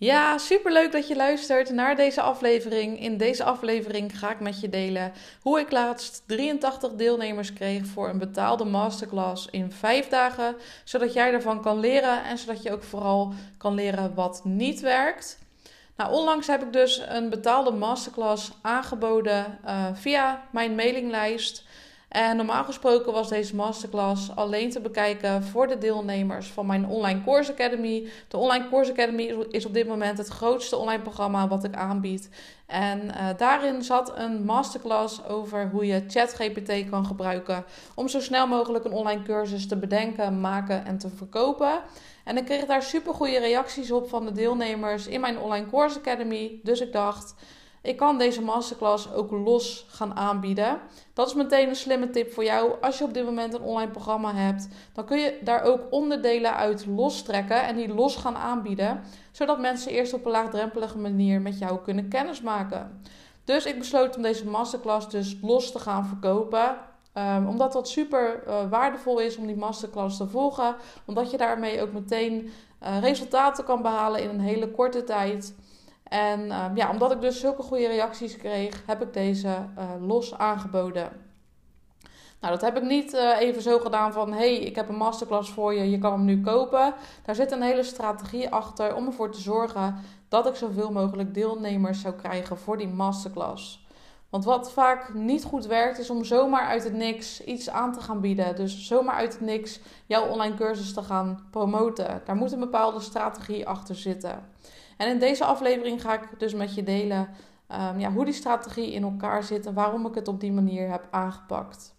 Ja, superleuk dat je luistert naar deze aflevering. In deze aflevering ga ik met je delen hoe ik laatst 83 deelnemers kreeg voor een betaalde masterclass in 5 dagen, zodat jij ervan kan leren en zodat je ook vooral kan leren wat niet werkt. Nou, onlangs heb ik dus een betaalde masterclass aangeboden uh, via mijn mailinglijst. En normaal gesproken was deze masterclass alleen te bekijken voor de deelnemers van mijn Online Course Academy. De Online Course Academy is op dit moment het grootste online programma wat ik aanbied. En uh, daarin zat een masterclass over hoe je ChatGPT kan gebruiken om zo snel mogelijk een online cursus te bedenken, maken en te verkopen. En ik kreeg daar super goede reacties op van de deelnemers in mijn Online Course Academy. Dus ik dacht ik kan deze masterclass ook los gaan aanbieden. Dat is meteen een slimme tip voor jou. Als je op dit moment een online programma hebt, dan kun je daar ook onderdelen uit lostrekken en die los gaan aanbieden, zodat mensen eerst op een laagdrempelige manier met jou kunnen kennismaken. Dus ik besloot om deze masterclass dus los te gaan verkopen. Um, omdat dat super uh, waardevol is om die masterclass te volgen. Omdat je daarmee ook meteen uh, resultaten kan behalen in een hele korte tijd. En uh, ja, omdat ik dus zulke goede reacties kreeg, heb ik deze uh, los aangeboden. Nou, dat heb ik niet uh, even zo gedaan van: hey, ik heb een masterclass voor je, je kan hem nu kopen. Daar zit een hele strategie achter om ervoor te zorgen dat ik zoveel mogelijk deelnemers zou krijgen voor die masterclass. Want wat vaak niet goed werkt, is om zomaar uit het niks iets aan te gaan bieden. Dus zomaar uit het niks jouw online cursus te gaan promoten. Daar moet een bepaalde strategie achter zitten. En in deze aflevering ga ik dus met je delen um, ja, hoe die strategie in elkaar zit en waarom ik het op die manier heb aangepakt.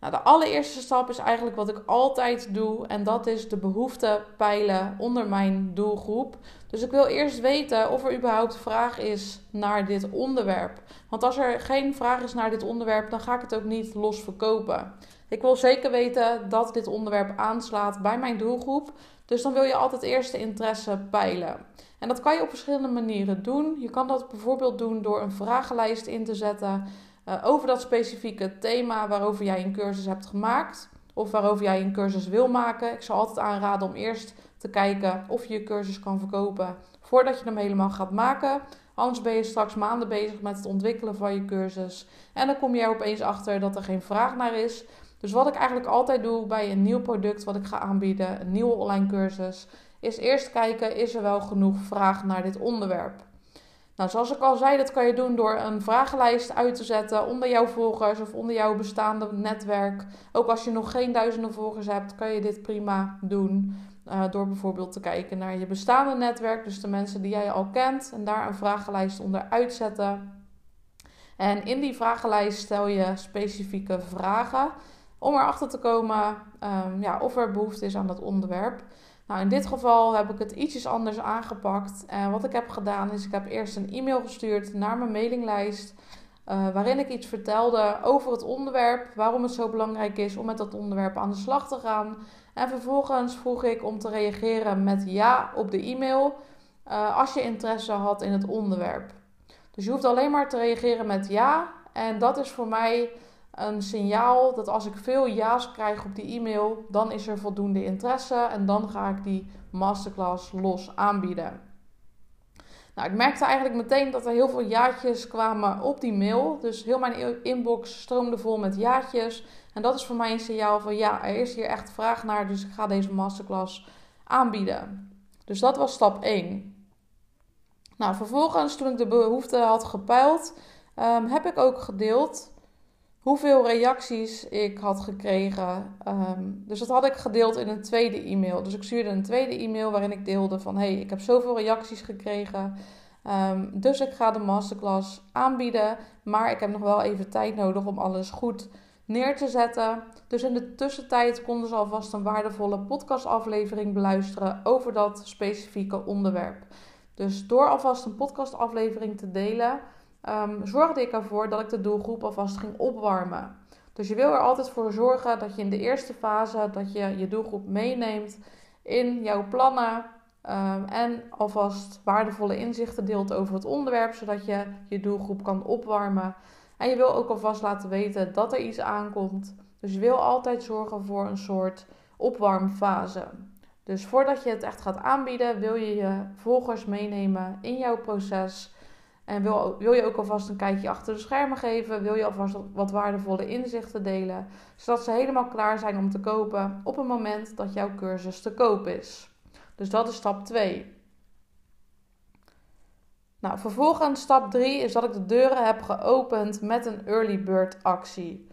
Nou, de allereerste stap is eigenlijk wat ik altijd doe en dat is de behoefte peilen onder mijn doelgroep. Dus ik wil eerst weten of er überhaupt vraag is naar dit onderwerp. Want als er geen vraag is naar dit onderwerp, dan ga ik het ook niet los verkopen. Ik wil zeker weten dat dit onderwerp aanslaat bij mijn doelgroep. Dus dan wil je altijd eerst de interesse peilen. En dat kan je op verschillende manieren doen. Je kan dat bijvoorbeeld doen door een vragenlijst in te zetten uh, over dat specifieke thema waarover jij een cursus hebt gemaakt. Of waarover jij een cursus wil maken. Ik zal altijd aanraden om eerst te kijken of je je cursus kan verkopen voordat je hem helemaal gaat maken. Anders ben je straks maanden bezig met het ontwikkelen van je cursus. En dan kom je er opeens achter dat er geen vraag naar is. Dus wat ik eigenlijk altijd doe bij een nieuw product wat ik ga aanbieden, een nieuwe online cursus, is eerst kijken: is er wel genoeg vraag naar dit onderwerp? Nou, zoals ik al zei, dat kan je doen door een vragenlijst uit te zetten onder jouw volgers of onder jouw bestaande netwerk. Ook als je nog geen duizenden volgers hebt, kan je dit prima doen. Uh, door bijvoorbeeld te kijken naar je bestaande netwerk, dus de mensen die jij al kent, en daar een vragenlijst onder uitzetten. En in die vragenlijst stel je specifieke vragen om erachter te komen um, ja, of er behoefte is aan dat onderwerp. Nou, in dit geval heb ik het ietsjes anders aangepakt. En wat ik heb gedaan is, ik heb eerst een e-mail gestuurd naar mijn mailinglijst. Uh, waarin ik iets vertelde over het onderwerp, waarom het zo belangrijk is om met dat onderwerp aan de slag te gaan. En vervolgens vroeg ik om te reageren met ja op de e-mail uh, als je interesse had in het onderwerp. Dus je hoeft alleen maar te reageren met ja. En dat is voor mij een signaal dat als ik veel ja's krijg op die e-mail, dan is er voldoende interesse en dan ga ik die masterclass los aanbieden. Nou, ik merkte eigenlijk meteen dat er heel veel jaartjes kwamen op die mail. Dus heel mijn inbox stroomde vol met jaartjes. En dat is voor mij een signaal van ja, er is hier echt vraag naar, dus ik ga deze masterclass aanbieden. Dus dat was stap 1. Nou, vervolgens, toen ik de behoefte had gepeild, um, heb ik ook gedeeld hoeveel reacties ik had gekregen. Um, dus dat had ik gedeeld in een tweede e-mail. Dus ik stuurde een tweede e-mail waarin ik deelde van... hey, ik heb zoveel reacties gekregen... Um, dus ik ga de masterclass aanbieden. Maar ik heb nog wel even tijd nodig om alles goed neer te zetten. Dus in de tussentijd konden ze alvast een waardevolle podcastaflevering beluisteren over dat specifieke onderwerp. Dus door alvast een podcastaflevering te delen, um, zorgde ik ervoor dat ik de doelgroep alvast ging opwarmen. Dus je wil er altijd voor zorgen dat je in de eerste fase dat je je doelgroep meeneemt in jouw plannen um, en alvast waardevolle inzichten deelt over het onderwerp, zodat je je doelgroep kan opwarmen. En je wil ook alvast laten weten dat er iets aankomt. Dus je wil altijd zorgen voor een soort opwarmfase. Dus voordat je het echt gaat aanbieden, wil je je volgers meenemen in jouw proces. En wil, wil je ook alvast een kijkje achter de schermen geven? Wil je alvast wat waardevolle inzichten delen? Zodat ze helemaal klaar zijn om te kopen op het moment dat jouw cursus te koop is. Dus dat is stap 2. Nou, vervolgens stap 3 is dat ik de deuren heb geopend met een early bird actie.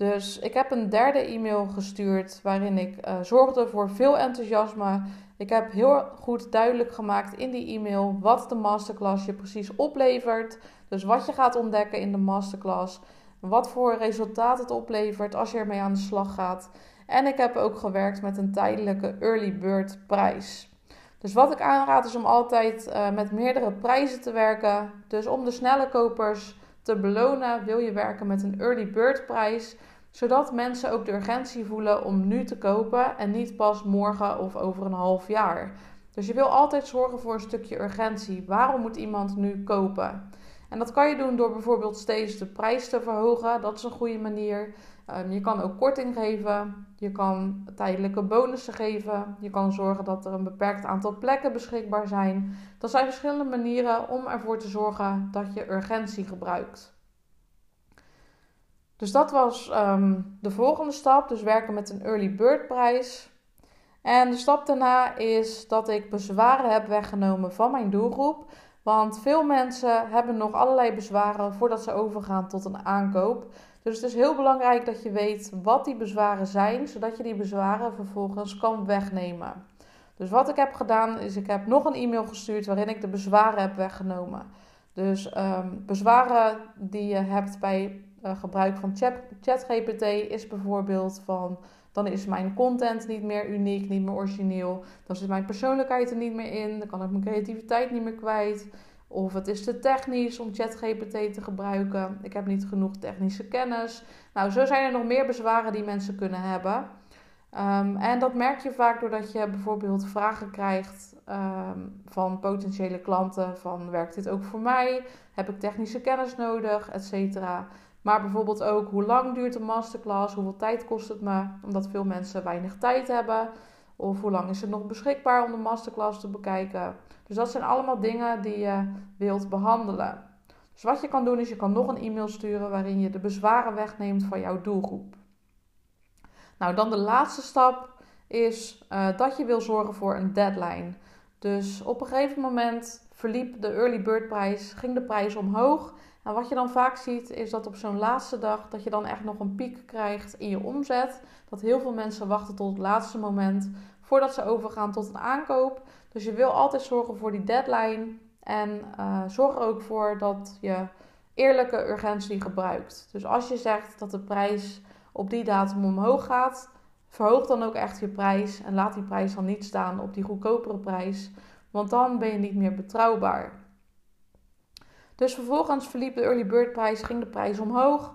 Dus ik heb een derde e-mail gestuurd waarin ik uh, zorgde voor veel enthousiasme. Ik heb heel goed duidelijk gemaakt in die e-mail wat de masterclass je precies oplevert. Dus wat je gaat ontdekken in de masterclass. Wat voor resultaat het oplevert als je ermee aan de slag gaat. En ik heb ook gewerkt met een tijdelijke early bird prijs. Dus wat ik aanraad is om altijd uh, met meerdere prijzen te werken. Dus om de snelle kopers te belonen wil je werken met een early bird prijs. Zodat mensen ook de urgentie voelen om nu te kopen en niet pas morgen of over een half jaar. Dus je wil altijd zorgen voor een stukje urgentie. Waarom moet iemand nu kopen? En dat kan je doen door bijvoorbeeld steeds de prijs te verhogen. Dat is een goede manier. Ehm, je kan ook korting geven. Je kan tijdelijke bonussen geven. Je kan zorgen dat er een beperkt aantal plekken beschikbaar zijn. Dat zijn verschillende manieren om ervoor te zorgen dat je urgentie gebruikt. Dus dat was ehm, de volgende stap. Dus werken met een early bird prijs. En de stap daarna is dat ik bezwaren heb weggenomen van mijn doelgroep. Want veel mensen hebben nog allerlei bezwaren voordat ze overgaan tot een aankoop. Dus het is heel belangrijk dat je weet wat die bezwaren zijn, zodat je die bezwaren vervolgens kan wegnemen. Dus wat ik heb gedaan is, ik heb nog een e-mail gestuurd waarin ik de bezwaren heb weggenomen. Dus ehm, bezwaren die je hebt bij uh, gebruik van ChatGPT is bijvoorbeeld van dan is mijn content niet meer uniek, niet meer origineel. Dan zit mijn persoonlijkheid er niet meer in. Dan kan ik mijn creativiteit niet meer kwijt. Of het is te technisch om ChatGPT te gebruiken. Ik heb niet genoeg technische kennis. Nou, zo zijn er nog meer bezwaren die mensen kunnen hebben. Ehm, en dat merk je vaak doordat je bijvoorbeeld vragen krijgt ehm, van potentiële klanten: van werkt dit ook voor mij? Heb ik technische kennis nodig? Etcetera. Maar bijvoorbeeld ook hoe lang duurt de masterclass? Hoeveel tijd kost het me? Omdat veel mensen weinig tijd hebben. Of hoe lang is het nog beschikbaar om de masterclass te bekijken? Dus dat zijn allemaal dingen die je wilt behandelen. Dus wat je kan doen is je kan nog een e-mail sturen waarin je de bezwaren wegneemt van jouw doelgroep. Nou, dan de laatste stap is uh, dat je wil zorgen voor een deadline. Dus op een gegeven moment verliep de early bird prijs, ging de prijs omhoog. En wat je dan vaak ziet is dat op zo'n laatste dag dat je dan echt nog een piek krijgt in je omzet. Dat heel veel mensen wachten tot het laatste moment voordat ze overgaan tot een aankoop. Dus je wil altijd zorgen voor die deadline. En uh, zorg er ook voor dat je eerlijke urgentie gebruikt. Dus als je zegt dat de prijs op die datum omhoog gaat, verhoog dan ook echt je prijs. En laat die prijs dan niet staan op die goedkopere prijs. Want dan ben je niet meer betrouwbaar. Dus vervolgens verliep de early bird prijs, ging de prijs omhoog.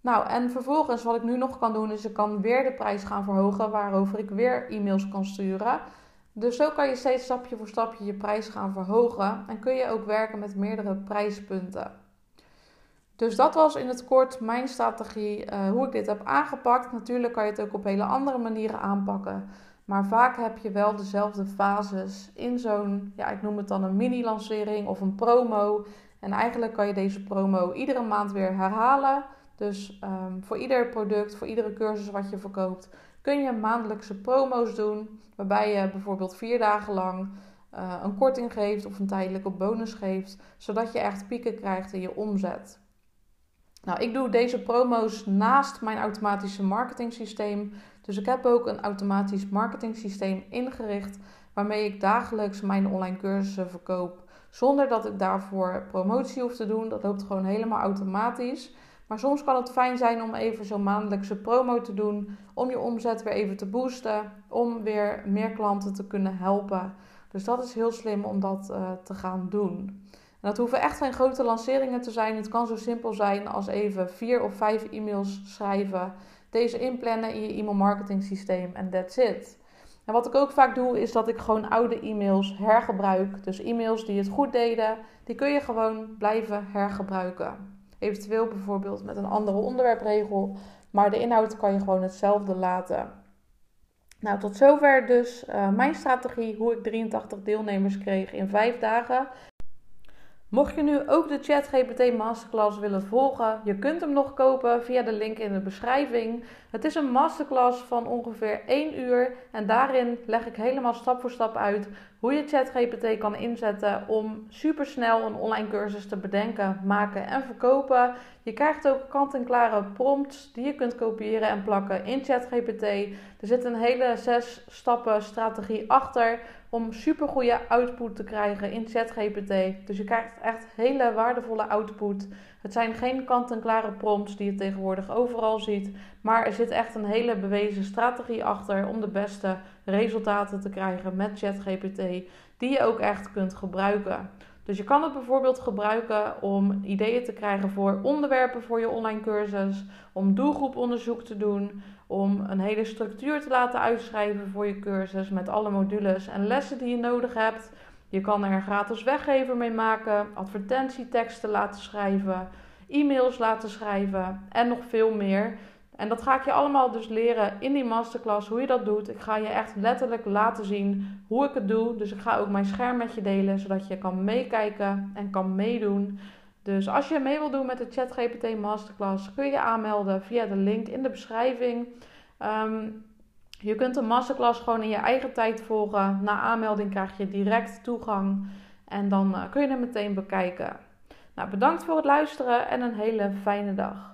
Nou, en vervolgens wat ik nu nog kan doen, is ik kan weer de prijs gaan verhogen, waarover ik weer e-mails kan sturen. Dus zo kan je steeds stapje voor stapje je prijs gaan verhogen en kun je ook werken met meerdere prijspunten. Dus dat was in het kort mijn strategie, uh, hoe ik dit heb aangepakt. Natuurlijk kan je het ook op hele andere manieren aanpakken. Maar vaak heb je wel dezelfde fases in zo'n, ja, ik noem het dan een mini-lancering of een promo. En eigenlijk kan je deze promo iedere maand weer herhalen. Dus um, voor ieder product, voor iedere cursus wat je verkoopt, kun je maandelijkse promo's doen. Waarbij je bijvoorbeeld vier dagen lang uh, een korting geeft of een tijdelijke bonus geeft. Zodat je echt pieken krijgt in je omzet. Nou, ik doe deze promo's naast mijn automatische marketing systeem. Dus ik heb ook een automatisch marketing systeem ingericht. Waarmee ik dagelijks mijn online cursussen verkoop. Zonder dat ik daarvoor promotie hoef te doen. Dat loopt gewoon helemaal automatisch. Maar soms kan het fijn zijn om even zo'n maandelijkse promo te doen. Om je omzet weer even te boosten. Om weer meer klanten te kunnen helpen. Dus dat is heel slim om dat uh, te gaan doen. En dat hoeven echt geen grote lanceringen te zijn. Het kan zo simpel zijn als even vier of vijf e-mails schrijven. Deze inplannen in je e-mail marketing systeem en that's it. En wat ik ook vaak doe, is dat ik gewoon oude e-mails hergebruik. Dus e-mails die het goed deden, die kun je gewoon blijven hergebruiken. Eventueel bijvoorbeeld met een andere onderwerpregel, maar de inhoud kan je gewoon hetzelfde laten. Nou, tot zover dus uh, mijn strategie hoe ik 83 deelnemers kreeg in 5 dagen. Mocht je nu ook de ChatGPT Masterclass willen volgen, je kunt hem nog kopen via de link in de beschrijving. Het is een masterclass van ongeveer 1 uur en daarin leg ik helemaal stap voor stap uit hoe je ChatGPT kan inzetten om supersnel een online cursus te bedenken, maken en verkopen. Je krijgt ook kant-en-klare prompts die je kunt kopiëren en plakken in ChatGPT. Er zit een hele zes stappen strategie achter om supergoeie output te krijgen in ChatGPT. Dus je krijgt echt hele waardevolle output. Het zijn geen kant-en-klare prompts die je tegenwoordig overal ziet, maar er zit echt een hele bewezen strategie achter om de beste resultaten te krijgen met ChatGPT, die je ook echt kunt gebruiken. Dus je kan het bijvoorbeeld gebruiken om ideeën te krijgen voor onderwerpen voor je online cursus, om doelgroeponderzoek te doen, om een hele structuur te laten uitschrijven voor je cursus met alle modules en lessen die je nodig hebt. Je kan er gratis weggever mee maken, advertentieteksten laten schrijven, e-mails laten schrijven en nog veel meer. En dat ga ik je allemaal dus leren in die masterclass, hoe je dat doet. Ik ga je echt letterlijk laten zien hoe ik het doe. Dus ik ga ook mijn scherm met je delen, zodat je kan meekijken en kan meedoen. Dus als je mee wil doen met de ChatGPT Masterclass, kun je je aanmelden via de link in de beschrijving. Ehm, je kunt de masterclass gewoon in je eigen tijd volgen. Na aanmelding krijg je direct toegang en dan uh, kun je hem meteen bekijken. Nou, bedankt voor het luisteren en een hele fijne dag.